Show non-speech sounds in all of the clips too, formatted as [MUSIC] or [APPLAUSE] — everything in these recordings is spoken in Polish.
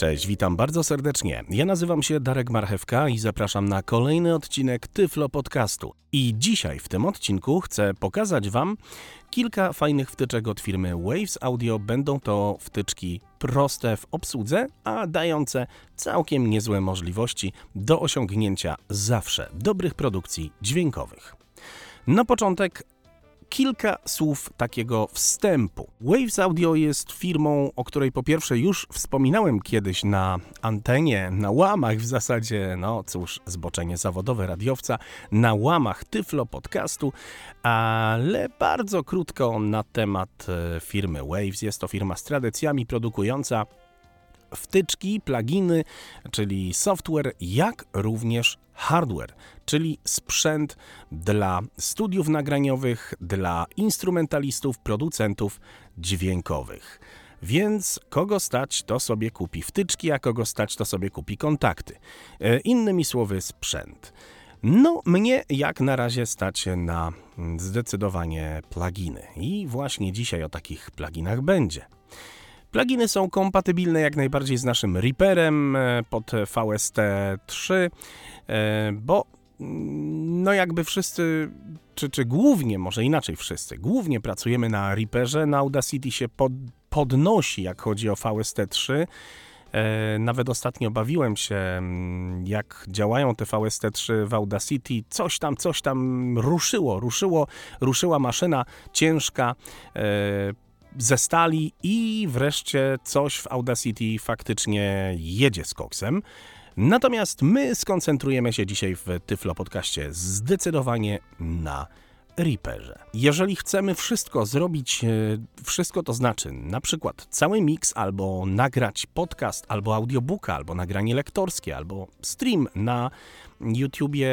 Cześć, witam bardzo serdecznie. Ja nazywam się Darek Marchewka i zapraszam na kolejny odcinek Tyflo Podcastu. I dzisiaj w tym odcinku chcę pokazać Wam kilka fajnych wtyczek od firmy Waves Audio. Będą to wtyczki proste w obsłudze, a dające całkiem niezłe możliwości do osiągnięcia zawsze dobrych produkcji dźwiękowych. Na początek kilka słów takiego wstępu. Waves Audio jest firmą, o której po pierwsze już wspominałem kiedyś na antenie, na łamach w zasadzie, no cóż, zboczenie zawodowe radiowca, na łamach Tyflo podcastu, ale bardzo krótko na temat e, firmy Waves. Jest to firma z tradycjami produkująca wtyczki, pluginy, czyli software, jak również hardware, czyli sprzęt dla studiów nagraniowych, dla instrumentalistów, producentów dźwiękowych. Więc kogo stać, to sobie kupi wtyczki, a kogo stać, to sobie kupi kontakty. E, innymi słowy, sprzęt. No, mnie jak na razie stać na zdecydowanie pluginy. I właśnie dzisiaj o takich pluginach będzie. Pluginy są kompatybilne jak najbardziej z naszym Reaperem e, pod VST3, e, bo mm, no jakby wszyscy, czy, czy głównie, może inaczej wszyscy, głównie pracujemy na Reaperze, na Audacity się pod, podnosi, jak chodzi o VST3. E, nawet ostatnio bawiłem się, mm, jak działają te VST3 w Audacity. Coś tam, coś tam ruszyło, ruszyło, ruszyła maszyna ciężka ze stali i wreszcie coś w Audacity faktycznie jedzie z koksem. Natomiast my skoncentrujemy się dzisiaj w Tyflo Podcaście zdecydowanie na Reaperze. Jeżeli chcemy wszystko zrobić, e, wszystko to znaczy na przykład cały mix, albo nagrać podcast, albo audiobooka, albo nagranie lektorskie, albo stream na YouTubie,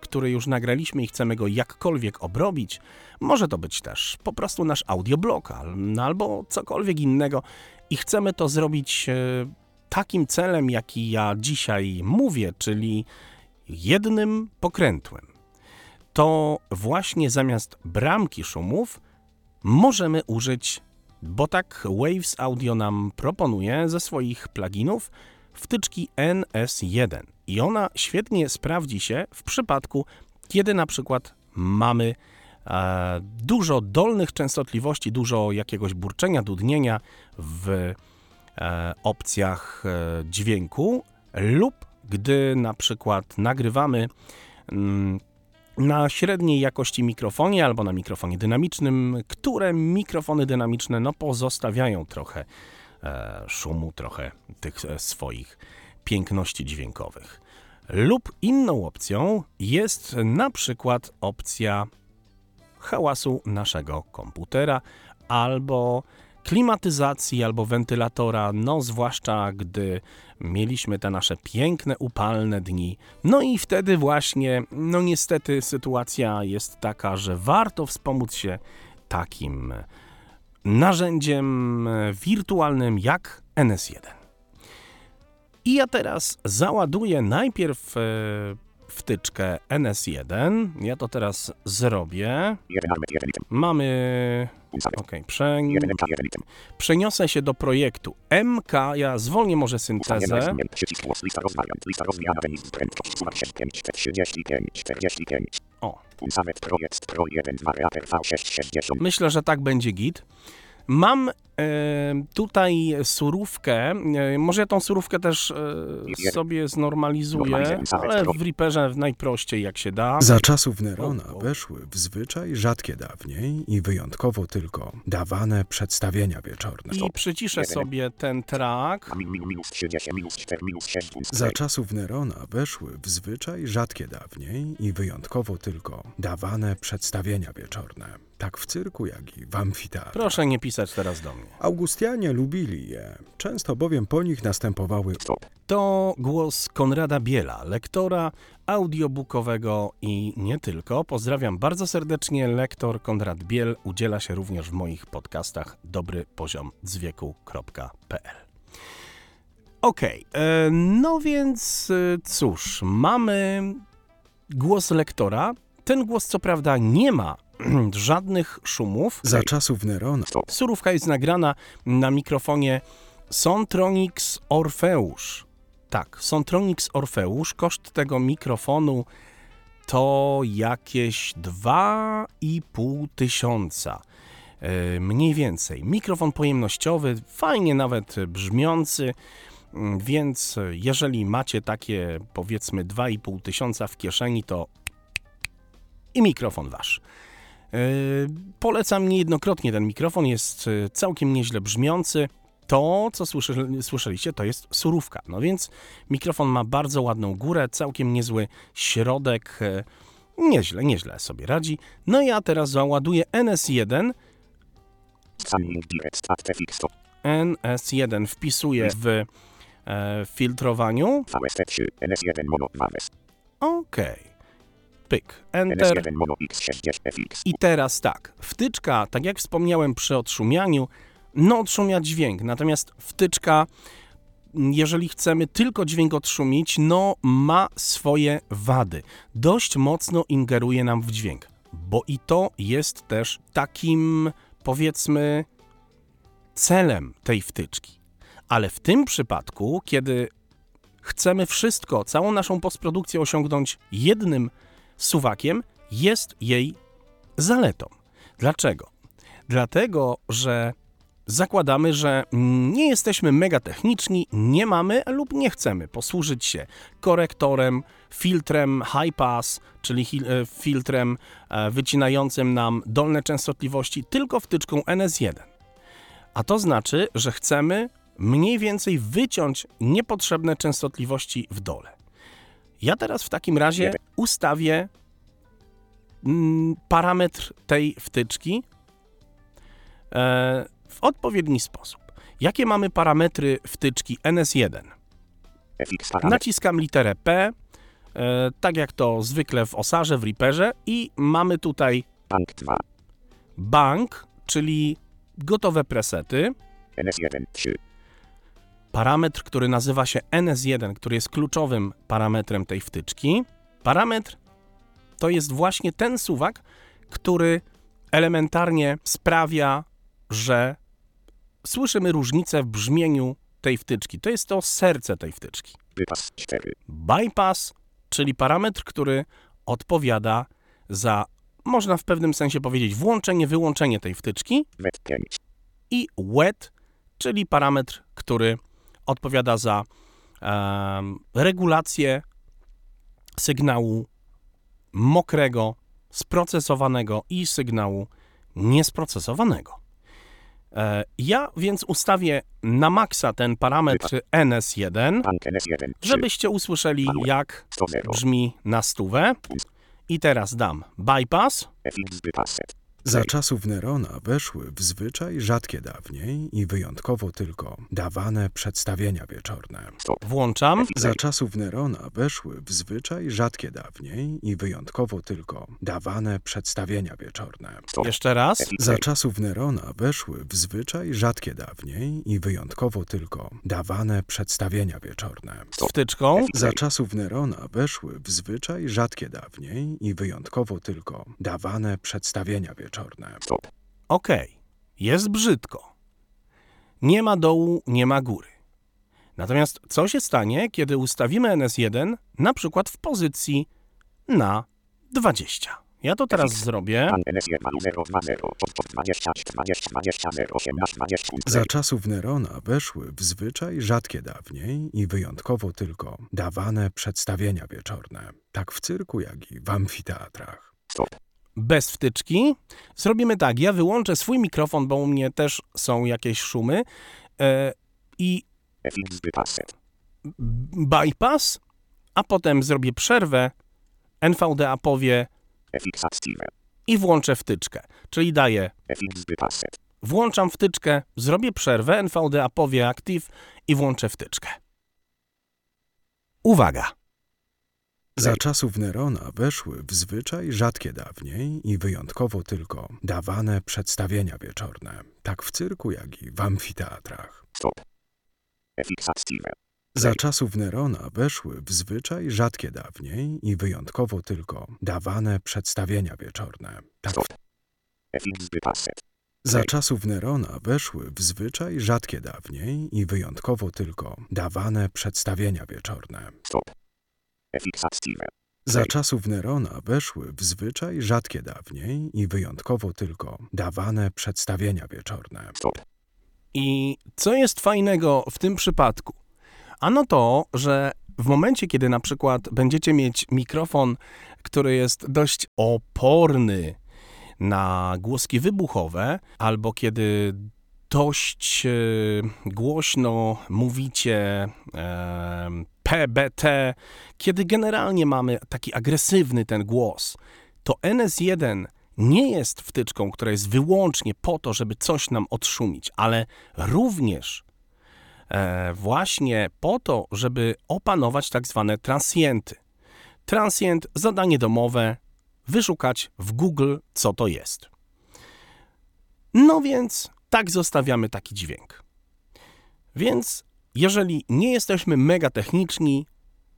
który już nagraliśmy i chcemy go jakkolwiek obrobić, może to być też po prostu nasz audioblog albo cokolwiek innego i chcemy to zrobić e, takim celem, jaki ja dzisiaj mówię, czyli jednym pokrętłem. To właśnie zamiast bramki szumów możemy użyć, bo tak Waves Audio nam proponuje ze swoich pluginów, wtyczki NS1 i ona świetnie sprawdzi się w przypadku, kiedy na przykład mamy e, dużo dolnych częstotliwości, dużo jakiegoś burczenia, dudnienia w e, opcjach e, dźwięku lub gdy na przykład nagrywamy mm, na średniej jakości mikrofonie albo na mikrofonie dynamicznym, które mikrofony dynamiczne no, pozostawiają trochę e, szumu, trochę tych e, swoich piękności dźwiękowych. Lub inną opcją jest na przykład opcja hałasu naszego komputera albo klimatyzacji albo wentylatora, no zwłaszcza gdy mieliśmy te nasze piękne, upalne dni. No i wtedy właśnie, no niestety sytuacja jest taka, że warto wspomóc się takim narzędziem wirtualnym jak NS1. I ja teraz załaduję najpierw e, wtyczkę NS1. Ja to teraz zrobię. Mamy. Ok, przeniosę się do projektu MK. Ja zwolnię może syntezę. O. Myślę, że tak będzie git. Mam tutaj surówkę, e, może ja tą surówkę też e, sobie znormalizuję, ale w Reaperze najprościej jak się da. Za czasów Nerona weszły w zwyczaj rzadkie dawniej i wyjątkowo tylko dawane przedstawienia wieczorne. I przyciszę sobie ten track. Za czasów Nerona weszły w zwyczaj rzadkie dawniej i wyjątkowo tylko dawane przedstawienia wieczorne tak w cyrku, jak i w amfiteatrze. Proszę nie pisać teraz do mnie. Augustianie lubili je, często bowiem po nich następowały... To głos Konrada Biela, lektora audiobookowego i nie tylko. Pozdrawiam bardzo serdecznie. Lektor Konrad Biel udziela się również w moich podcastach dobrypoziomdzwieku.pl Okej, okay, no więc e, cóż, mamy głos lektora, Ten głos, co prawda, nie ma [CLEARS THROAT] żadnych szumów. Za czasów Nerona Surówka jest nagrana na mikrofonie Sontronics Orfeusz. Tak, Sontronics Orfeusz. Koszt tego mikrofonu to jakieś 2,5 tysiąca. E, Mniej więcej. Mikrofon pojemnościowy, fajnie nawet brzmiący, mm, więc jeżeli macie takie powiedzmy 2,5 tysiąca w kieszeni, to i mikrofon wasz. E, Polecam niejednokrotnie ten mikrofon, jest e, całkiem nieźle brzmiący. To, co słyszy, słyszeliście, to jest surówka. No więc mikrofon ma bardzo ładną górę, całkiem niezły środek. e, Nieźle, nieźle sobie radzi. No ja teraz załaduję NS1. Scanning direct at fix to NS1 wpisuję w e, filtrowaniu. VST3 NS1 mono VS OK. Pyk. Enter. NS1 mono X60 FX I teraz tak, wtyczka, tak jak wspomniałem przy odszumianiu, no odszumia dźwięk, natomiast wtyczka, jeżeli chcemy tylko dźwięk odszumić, no ma swoje wady. Dość mocno ingeruje nam w dźwięk, bo i to jest też takim, powiedzmy, celem tej wtyczki. Ale w tym przypadku, kiedy chcemy wszystko, całą naszą postprodukcję osiągnąć jednym suwakiem, jest jej zaletą. Dlaczego? Dlatego, że zakładamy, że nie jesteśmy mega techniczni, nie mamy lub nie chcemy posłużyć się korektorem, filtrem high pass, czyli e, filtrem e, wycinającym nam dolne częstotliwości, tylko wtyczką NS1. A to znaczy, że chcemy mniej więcej wyciąć niepotrzebne częstotliwości w dole. Ja teraz w takim razie ustawię mm, parametr tej wtyczki e, w odpowiedni sposób. Jakie mamy parametry wtyczki NS1? FX parametr. Naciskam literę P, e, tak jak to zwykle w Osarze, w Reaperze i mamy tutaj Bank 2 bank, czyli gotowe presety, NS1 3 parametr, który nazywa się NS1, który jest kluczowym parametrem tej wtyczki. Parametr to jest właśnie ten suwak, który elementarnie sprawia, że słyszymy różnicę w brzmieniu tej wtyczki. To jest to serce tej wtyczki. Bypass 4 Bypass, czyli parametr, który odpowiada za, można w pewnym sensie powiedzieć, włączenie, wyłączenie tej wtyczki WET 5 i wet, czyli parametr, który odpowiada za em, regulację sygnału mokrego, sprocesowanego i sygnału niesprocesowanego. E, Ja więc ustawię na maksa ten parametr NS1, Bank NS1 3 żebyście usłyszeli, jak 100 0 brzmi na stówę. I teraz dam bypass. Za czasów Nerona weszły w zwyczaj rzadkie dawniej i wyjątkowo tylko dawane przedstawienia wieczorne. Włączam. Za czasów Nerona weszły w zwyczaj rzadkie dawniej i wyjątkowo tylko dawane przedstawienia wieczorne. Jeszcze raz. Za czasów Nerona weszły w zwyczaj rzadkie dawniej i wyjątkowo tylko dawane przedstawienia wieczorne. Z wtyczką. Za czasów Nerona weszły w zwyczaj rzadkie dawniej i wyjątkowo tylko dawane przedstawienia wieczorne. Stop Okej, jest brzydko. Nie ma dołu, nie ma góry. Natomiast co się stanie, kiedy ustawimy NS1 na przykład w pozycji na 20? Ja to teraz zrobię. Pan NS1 020 pod pod 20 20 20 018 20 Za czasów Nerona weszły w zwyczaj rzadkie dawniej i wyjątkowo tylko dawane przedstawienia wieczorne, tak w cyrku, jak i w amfiteatrach. Stop Bez wtyczki. Zrobimy tak, ja wyłączę swój mikrofon, bo u mnie też są jakieś szumy. E, I bypass, a potem zrobię przerwę. NVDA powie i włączę wtyczkę. Czyli daję Włączam wtyczkę, zrobię przerwę, NVDA powie active i włączę wtyczkę. Uwaga! Za czasów Nerona weszły w zwyczaj rzadkie dawniej i wyjątkowo tylko dawane przedstawienia wieczorne, tak w cyrku, jak i w amfiteatrach. Stop Za czasów Nerona weszły w zwyczaj rzadkie dawniej i wyjątkowo tylko dawane przedstawienia wieczorne. Tak Stop. Za czasów Nerona weszły w zwyczaj rzadkie dawniej i wyjątkowo tylko dawane przedstawienia wieczorne. Stop. Za czasów Nerona weszły w zwyczaj rzadkie dawniej i wyjątkowo tylko dawane przedstawienia wieczorne. I co jest fajnego w tym przypadku? Ano to, że w momencie, kiedy na przykład będziecie mieć mikrofon, który jest dość oporny na głoski wybuchowe, albo kiedy dość e, głośno mówicie e, PBT, kiedy generalnie mamy taki agresywny ten głos, to NS1 nie jest wtyczką, która jest wyłącznie po to, żeby coś nam odszumić, ale również e, właśnie po to, żeby opanować tak zwane transienty. Transient, zadanie domowe, wyszukać w Google, co to jest. No więc tak zostawiamy taki dźwięk. Więc jeżeli nie jesteśmy mega techniczni,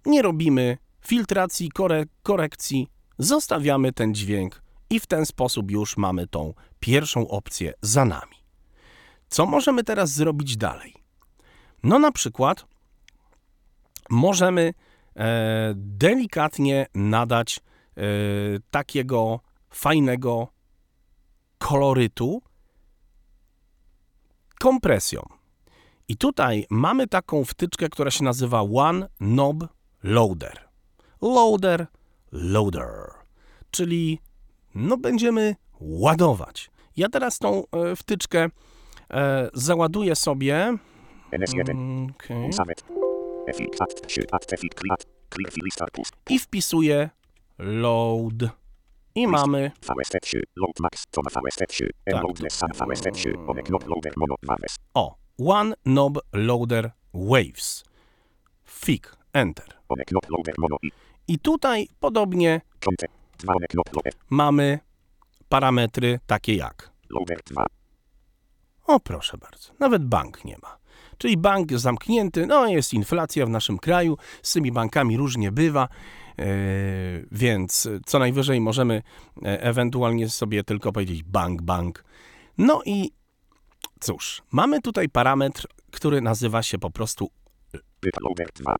nie robimy filtracji, kore korekcji, zostawiamy ten dźwięk i w ten sposób już mamy tą pierwszą opcję za nami. Co możemy teraz zrobić dalej? No na przykład możemy e, delikatnie nadać e, takiego fajnego kolorytu kompresją. I tutaj mamy taką wtyczkę, która się nazywa One Knob Loader. Loader, loader, czyli no będziemy ładować. Ja teraz tą e, wtyczkę e, załaduję sobie. NS1. Mm, start plus. I wpisuję load. I mamy VST 3. Load max. To ma VST 3. Tak. Loadness sam VST 3. One knop loader mono mames. o One Knob Loader Waves. Fig, Enter. I. Tutaj podobnie Content. 2 one knop loader. mamy parametry takie jak. Loader 2. O, proszę bardzo, nawet bank nie ma. Czyli bank zamknięty, no jest inflacja w naszym kraju, z tymi bankami różnie bywa, e, więc co najwyżej możemy e, ewentualnie sobie tylko powiedzieć bank, bank. No i cóż, mamy tutaj parametr, który nazywa się po prostu loader 2.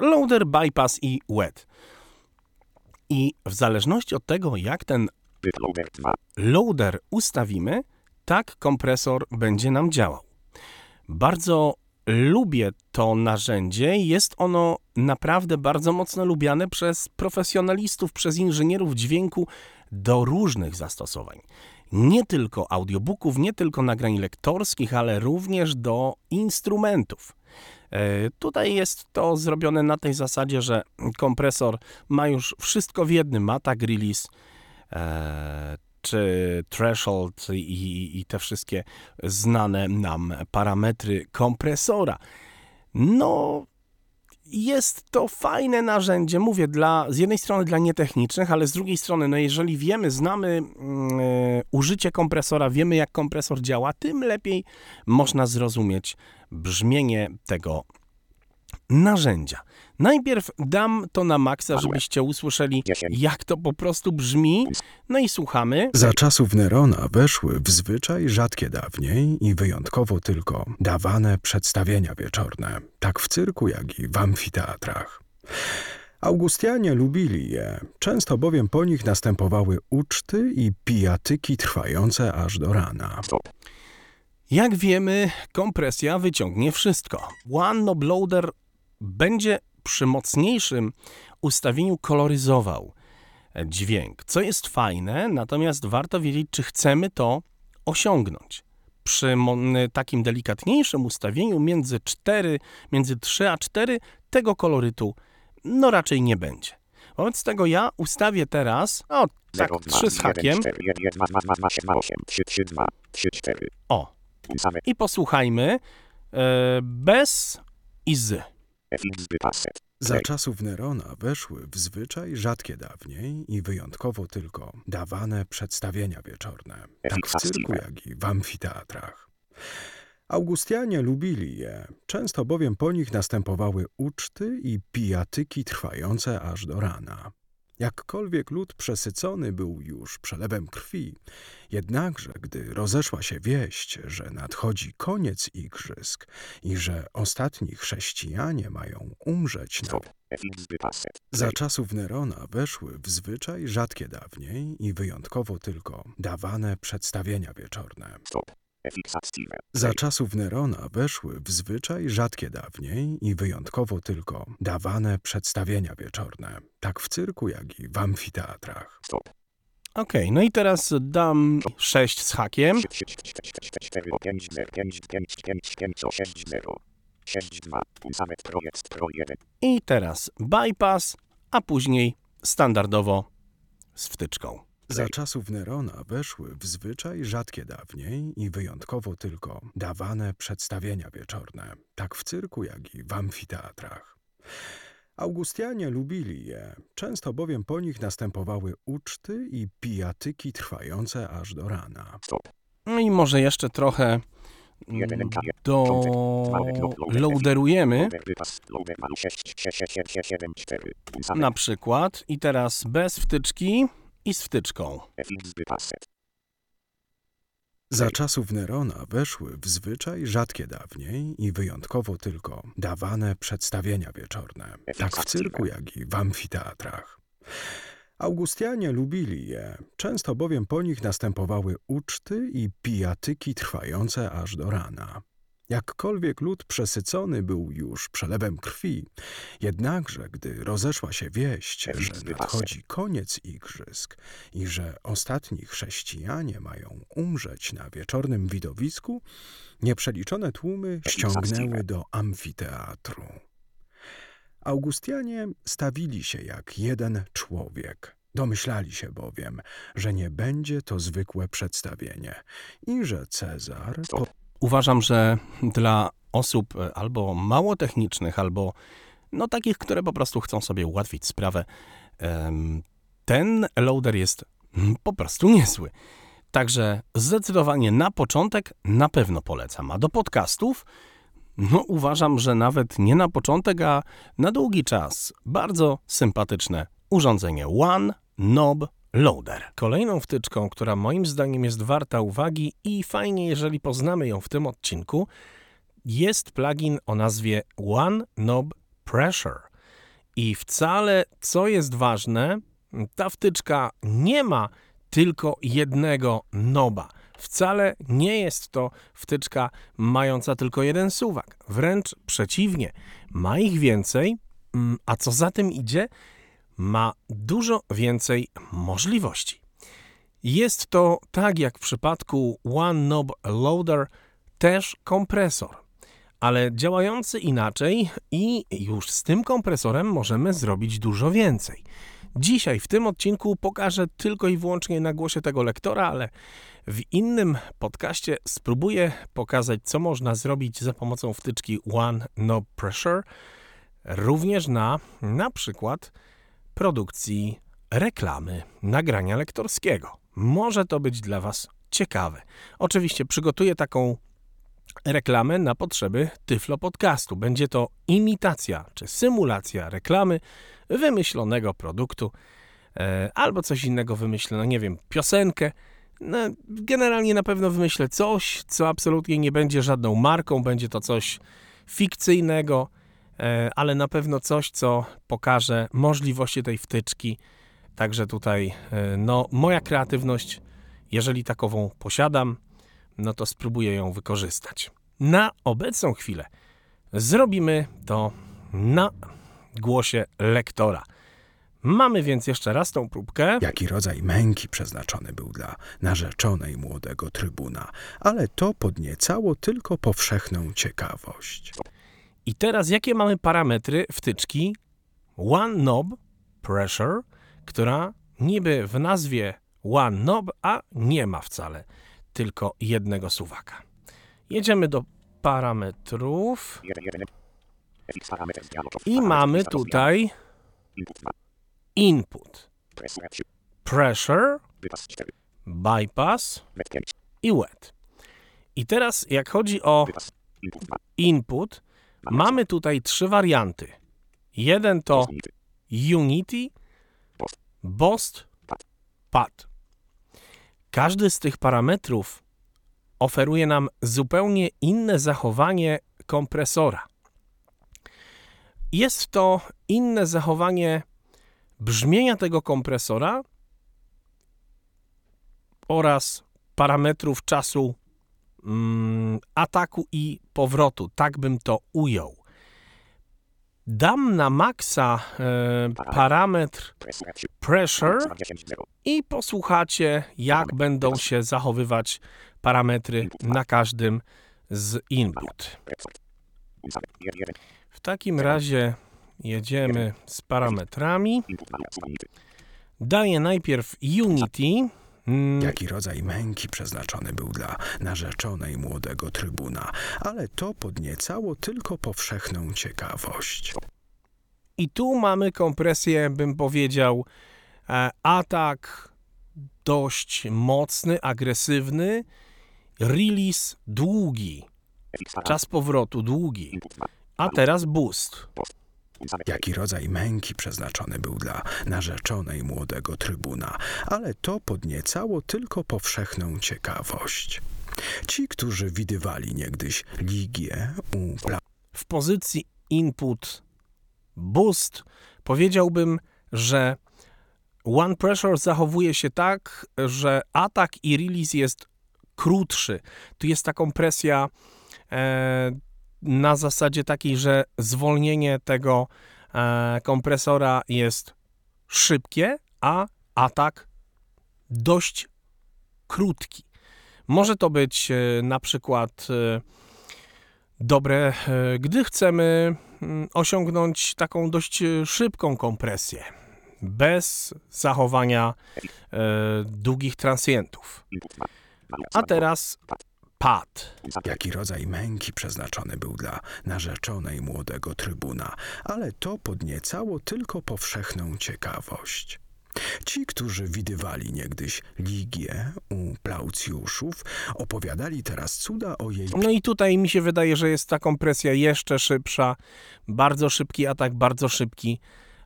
loader. Bypass i wet. I w zależności od tego, jak ten Byt loader 2. loader ustawimy, tak kompresor będzie nam działał. Bardzo lubię to narzędzie. Jest ono naprawdę bardzo mocno lubiane przez profesjonalistów, przez inżynierów dźwięku do różnych zastosowań. Nie tylko audiobooków, nie tylko nagrań lektorskich, ale również do instrumentów. E, Tutaj jest to zrobione na tej zasadzie, że kompresor ma już wszystko w jednym, ma tag release, e, czy threshold i, i te wszystkie znane nam parametry kompresora. No, jest to fajne narzędzie, mówię, dla, z jednej strony dla nietechnicznych, ale z drugiej strony, no jeżeli wiemy, znamy e, użycie kompresora, wiemy jak kompresor działa, tym lepiej można zrozumieć brzmienie tego narzędzia. Najpierw dam to na maksa, żebyście usłyszeli, jak to po prostu brzmi. No i słuchamy. Za czasów Nerona weszły w zwyczaj rzadkie dawniej i wyjątkowo tylko dawane przedstawienia wieczorne, tak w cyrku, jak i w amfiteatrach. Augustianie lubili je, często bowiem po nich następowały uczty i pijatyki trwające aż do rana. Jak wiemy, kompresja wyciągnie wszystko. One Knob Loader będzie przy mocniejszym ustawieniu koloryzował dźwięk, co jest fajne, natomiast warto wiedzieć, czy chcemy to osiągnąć. Przy takim delikatniejszym ustawieniu między 4, między 3 a 4 tego kolorytu no raczej nie będzie. Wobec tego ja ustawię teraz, o tak 0, 2, 3 z hakiem, 4, 1, 1, 2, 2, 2, 2, 8, 3, 3, 2, 3, 4. o i posłuchajmy e, bez i z. Za czasów Nerona weszły w zwyczaj rzadkie dawniej i wyjątkowo tylko dawane przedstawienia wieczorne, tak w cyrku, jak i w amfiteatrach. Augustianie lubili je, często bowiem po nich następowały uczty i pijatyki trwające aż do rana. Jakkolwiek lud przesycony był już przelewem krwi, jednakże gdy rozeszła się wieść, że nadchodzi koniec igrzysk i że ostatni chrześcijanie mają umrzeć na za czasów Nerona weszły w zwyczaj rzadkie dawniej i wyjątkowo tylko dawane przedstawienia wieczorne. Stop. Za czasów Nerona weszły w zwyczaj rzadkie dawniej i wyjątkowo tylko dawane przedstawienia wieczorne, tak w cyrku, jak i w amfiteatrach. Okej, no i teraz dam 6 z hakiem. 4 5 0 5 5 5 5 6 0 6 2 Ultimate Projekt Pro 1 I teraz bypass, a później standardowo z wtyczką. Za czasów Nerona weszły w zwyczaj rzadkie dawniej i wyjątkowo tylko dawane przedstawienia wieczorne, tak w cyrku, jak i w amfiteatrach. Augustianie lubili je, często bowiem po nich następowały uczty i pijatyki trwające aż do rana. No i może jeszcze trochę mm, do loaderujemy. Loader wypas. Loader malu 6 6 6 7 4 Ultimate na przykład. I teraz bez wtyczki i z wtyczką. Za czasów Nerona weszły w zwyczaj rzadkie dawniej i wyjątkowo tylko dawane przedstawienia wieczorne, tak w cyrku, jak i w amfiteatrach. Augustianie lubili je, często bowiem po nich następowały uczty i pijatyki trwające aż do rana. Jakkolwiek lud przesycony był już przelewem krwi, jednakże gdy rozeszła się wieść, że nadchodzi koniec igrzysk i że ostatni chrześcijanie mają umrzeć na wieczornym widowisku, nieprzeliczone tłumy ściągnęły do amfiteatru. Augustianie stawili się jak jeden człowiek. Domyślali się bowiem, że nie będzie to zwykłe przedstawienie i że Cezar Uważam, że dla osób e, albo mało technicznych, albo no takich, które po prostu chcą sobie ułatwić sprawę, ten loader jest po prostu niezły. Także zdecydowanie na początek na pewno polecam. A do podcastów, no uważam, że nawet nie na początek, a na długi czas bardzo sympatyczne urządzenie One Knob Loader. Kolejną wtyczką, która moim zdaniem jest warta uwagi i fajnie, jeżeli poznamy ją w tym odcinku, jest plugin o nazwie One Knob Pressure. I wcale, co jest ważne, ta wtyczka nie ma tylko jednego noba. Wcale nie jest to wtyczka mająca tylko jeden suwak. Wręcz przeciwnie, ma ich więcej, mm, a co za tym idzie, ma dużo więcej możliwości. Jest to, tak jak w przypadku One Knob Loader, też kompresor, ale działający inaczej i już z tym kompresorem możemy zrobić dużo więcej. Dzisiaj w tym odcinku pokażę tylko i wyłącznie na głosie tego lektora, ale w innym podcaście spróbuję pokazać, co można zrobić za pomocą wtyczki One Knob Pressure, również na na przykład produkcji reklamy nagrania lektorskiego. Może to być dla Was ciekawe. Oczywiście przygotuję taką reklamę na potrzeby Tyflo Podcastu. Będzie to imitacja czy symulacja reklamy wymyślonego produktu e, albo coś innego wymyślę, no nie wiem, piosenkę. No, generalnie na pewno wymyślę coś, co absolutnie nie będzie żadną marką, będzie to coś fikcyjnego, ale na pewno coś, co pokaże możliwości tej wtyczki. Także tutaj, e, no, moja kreatywność, jeżeli takową posiadam, no to spróbuję ją wykorzystać. Na obecną chwilę zrobimy to na głosie lektora. Mamy więc jeszcze raz tą próbkę. Jaki rodzaj męki przeznaczony był dla narzeczonej młodego trybuna, ale to podniecało tylko powszechną ciekawość. I teraz jakie mamy parametry wtyczki One Knob Pressure, która niby w nazwie One Knob, a nie ma wcale tylko jednego suwaka. Jedziemy do parametrów 1 1 FX parametr dialogów. i mamy tutaj Input 2. input, Pressure 3. pressure, Wypas 4. bypass Wet 5. i wet. I teraz, jak chodzi o Wypas. Input 2. input, mamy tutaj trzy warianty. Jeden to Unity. BOST. PAD. Każdy z tych parametrów oferuje nam zupełnie inne zachowanie kompresora. Jest to inne zachowanie brzmienia tego kompresora oraz parametrów czasu mm, ataku i powrotu. Tak bym to ujął. Dam na maksa e, parametr Pressure. pressure 10 0. i posłuchacie, jak będą się zachowywać parametry na każdym z input. Repsort. Unsamet. 1. W takim razie jedziemy z parametrami. Input 2. Unity. Daję najpierw Unity. Mm, Jaki rodzaj męki przeznaczony był dla narzeczonej młodego trybuna, ale to podniecało tylko powszechną ciekawość. I tu mamy kompresję, bym powiedział, e, atak dość mocny, agresywny, release długi, czas powrotu długi, Input 2. a teraz boost. Jaki rodzaj męki przeznaczony był dla narzeczonej młodego trybuna, ale to podniecało tylko powszechną ciekawość. Ci, którzy widywali niegdyś Ligię u pla- w pozycji input boost powiedziałbym, że one pressure zachowuje się tak, że atak i release jest krótszy. Tu jest ta kompresja e, na zasadzie takiej, że zwolnienie tego e, kompresora jest szybkie, a atak dość krótki. Może to być e, na przykład e, dobre, gdy chcemy mm, osiągnąć taką dość szybką kompresję, bez zachowania długich transientów. Input 2. A teraz Unsamet. Jaki rodzaj męki przeznaczony był dla narzeczonej młodego trybuna, ale to podniecało tylko powszechną ciekawość. Ci, którzy widywali niegdyś Ligię u Plaucjuszów, opowiadali teraz cuda o jej No i tutaj mi się wydaje, że jest ta kompresja jeszcze szybsza. Bardzo szybki atak, bardzo szybki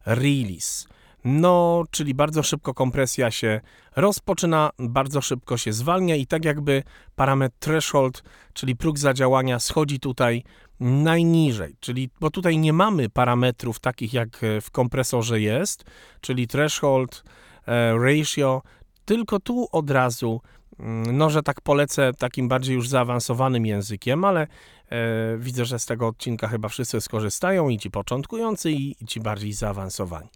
release. No, czyli bardzo szybko kompresja się rozpoczyna, bardzo szybko się zwalnia i tak jakby parametr threshold, czyli próg zadziałania schodzi tutaj najniżej, czyli bo tutaj nie mamy parametrów takich jak e, w kompresorze jest, czyli threshold, e, ratio, tylko tu od razu Mm, No, że tak polecę takim bardziej już zaawansowanym językiem, ale e, widzę, że z tego odcinka chyba wszyscy skorzystają i ci początkujący, i, i ci bardziej zaawansowani.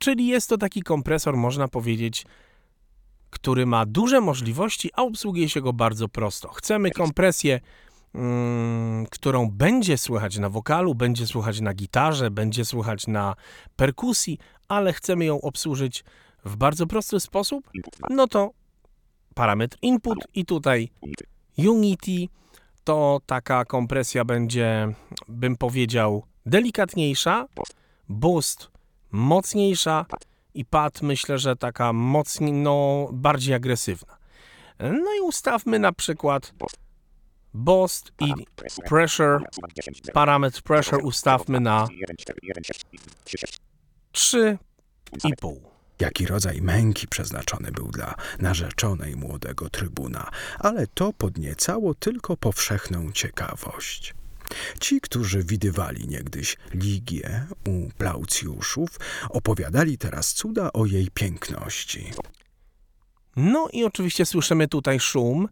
Czyli jest to taki kompresor, można powiedzieć, który ma duże możliwości, a obsługuje się go bardzo prosto. Chcemy kompresję, mm, którą będzie słychać na wokalu, będzie słychać na gitarze, będzie słychać na perkusji, ale chcemy ją obsłużyć w bardzo prosty sposób, Input 2. no to parametr input i tutaj Unity. Unity to taka kompresja będzie, bym powiedział, delikatniejsza, boost mocniejsza i pad myślę, że taka mocniej, no bardziej agresywna. No i ustawmy na przykład boost i Pressure. pressure, Suwak 10 0. parametr pressure ustawmy na 1 4 1 6 3 6. 3,5. Jaki rodzaj męki przeznaczony był dla narzeczonej młodego trybuna, ale to podniecało tylko powszechną ciekawość. Ci, którzy widywali niegdyś Ligię u Plaucjuszów, opowiadali teraz cuda o jej piękności. No i oczywiście słyszymy tutaj szum.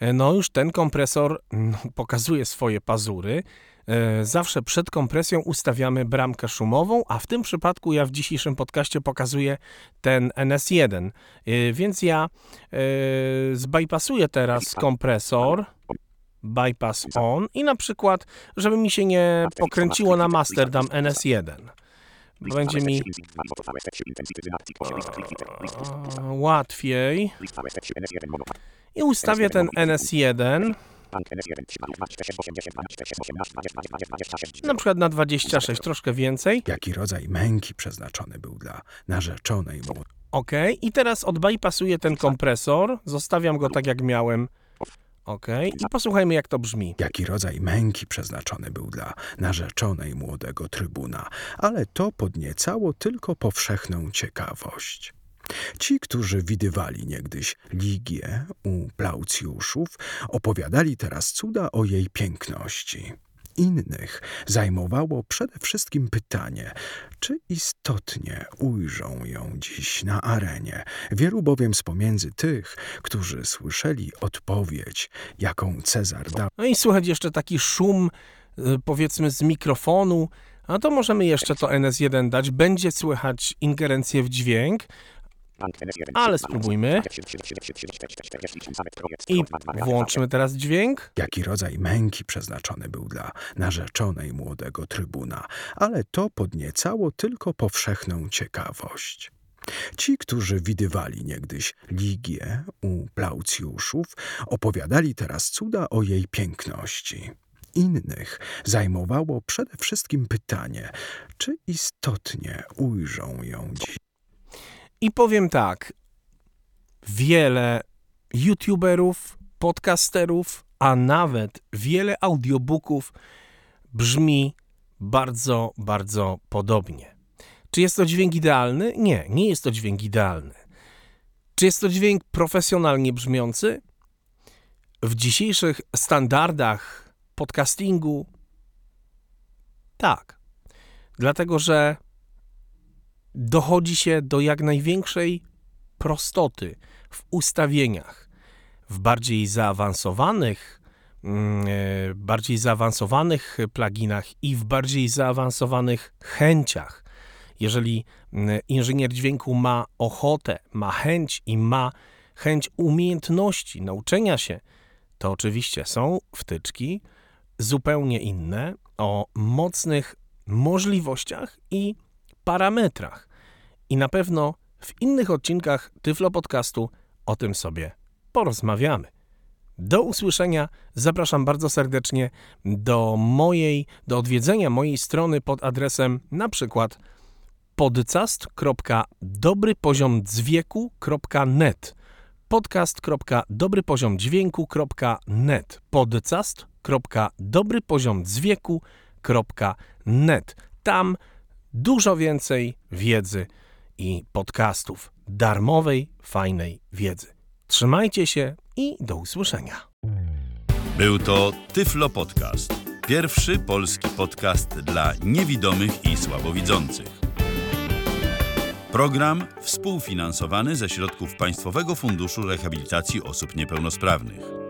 E, No już ten kompresor no, pokazuje swoje pazury. E, Zawsze przed kompresją ustawiamy bramkę szumową, a w tym przypadku ja w dzisiejszym podcaście pokazuję ten NS1. E, Więc ja zbypassuję teraz kompresor, bypass on i na przykład, żeby mi się nie pokręciło na master, dam NS1. Będzie mi e, łatwiej. I ustawię ten NS1 na przykład na 26, troszkę więcej. Jaki rodzaj męki przeznaczony był dla narzeczonej młodej OK. I teraz odbypassuję ten kompresor. Zostawiam go tak jak miałem Okej, i posłuchajmy, jak to brzmi. Jaki rodzaj męki przeznaczony był dla narzeczonej młodego trybuna, ale to podniecało tylko powszechną ciekawość. Ci, którzy widywali niegdyś Ligię u Plaucjuszów, opowiadali teraz cuda o jej piękności. Innych zajmowało przede wszystkim pytanie, czy istotnie ujrzą ją dziś na arenie. Wielu bowiem z pomiędzy tych, którzy słyszeli odpowiedź, jaką Cezar dał, No i słychać jeszcze taki szum, y, powiedzmy, z mikrofonu. A to możemy jeszcze to NS1 dać. Będzie słychać ingerencję w dźwięk. Ale spróbujmy. I włączmy teraz dźwięk. jaki rodzaj męki przeznaczony był dla narzeczonej młodego trybuna, ale to podniecało tylko powszechną ciekawość. Ci, którzy widywali niegdyś Ligię u Plaucjuszów, opowiadali teraz cuda o jej piękności. Innych zajmowało przede wszystkim pytanie, czy istotnie ujrzą ją dziś. I powiem tak. Wiele youtuberów, podcasterów, a nawet wiele audiobooków brzmi bardzo, bardzo podobnie. Czy jest to dźwięk idealny? Nie, nie jest to dźwięk idealny. Czy jest to dźwięk profesjonalnie brzmiący? W dzisiejszych standardach podcastingu tak. Dlatego, że dochodzi się do jak największej prostoty w ustawieniach. W bardziej zaawansowanych, mm, e, bardziej zaawansowanych pluginach i w bardziej zaawansowanych chęciach. Jeżeli mm, inżynier dźwięku ma ochotę, ma chęć i ma chęć umiejętności nauczenia się, to oczywiście są wtyczki zupełnie inne o mocnych możliwościach i parametrach. I na pewno w innych odcinkach Tyflo Podcastu o tym sobie porozmawiamy. Do usłyszenia. Zapraszam bardzo serdecznie do mojej, do odwiedzenia mojej strony pod adresem na przykład podcast.dobrypoziomdźwięku.net podcast.dobrypoziomdźwięku.net podcast.dobrypoziomdźwięku.net Tam dużo więcej wiedzy i podcastów, darmowej, fajnej wiedzy. Trzymajcie się i do usłyszenia. Był to Tyflo Podcast. Pierwszy polski podcast dla niewidomych i słabowidzących. Program współfinansowany ze środków Państwowego Funduszu Rehabilitacji Osób Niepełnosprawnych.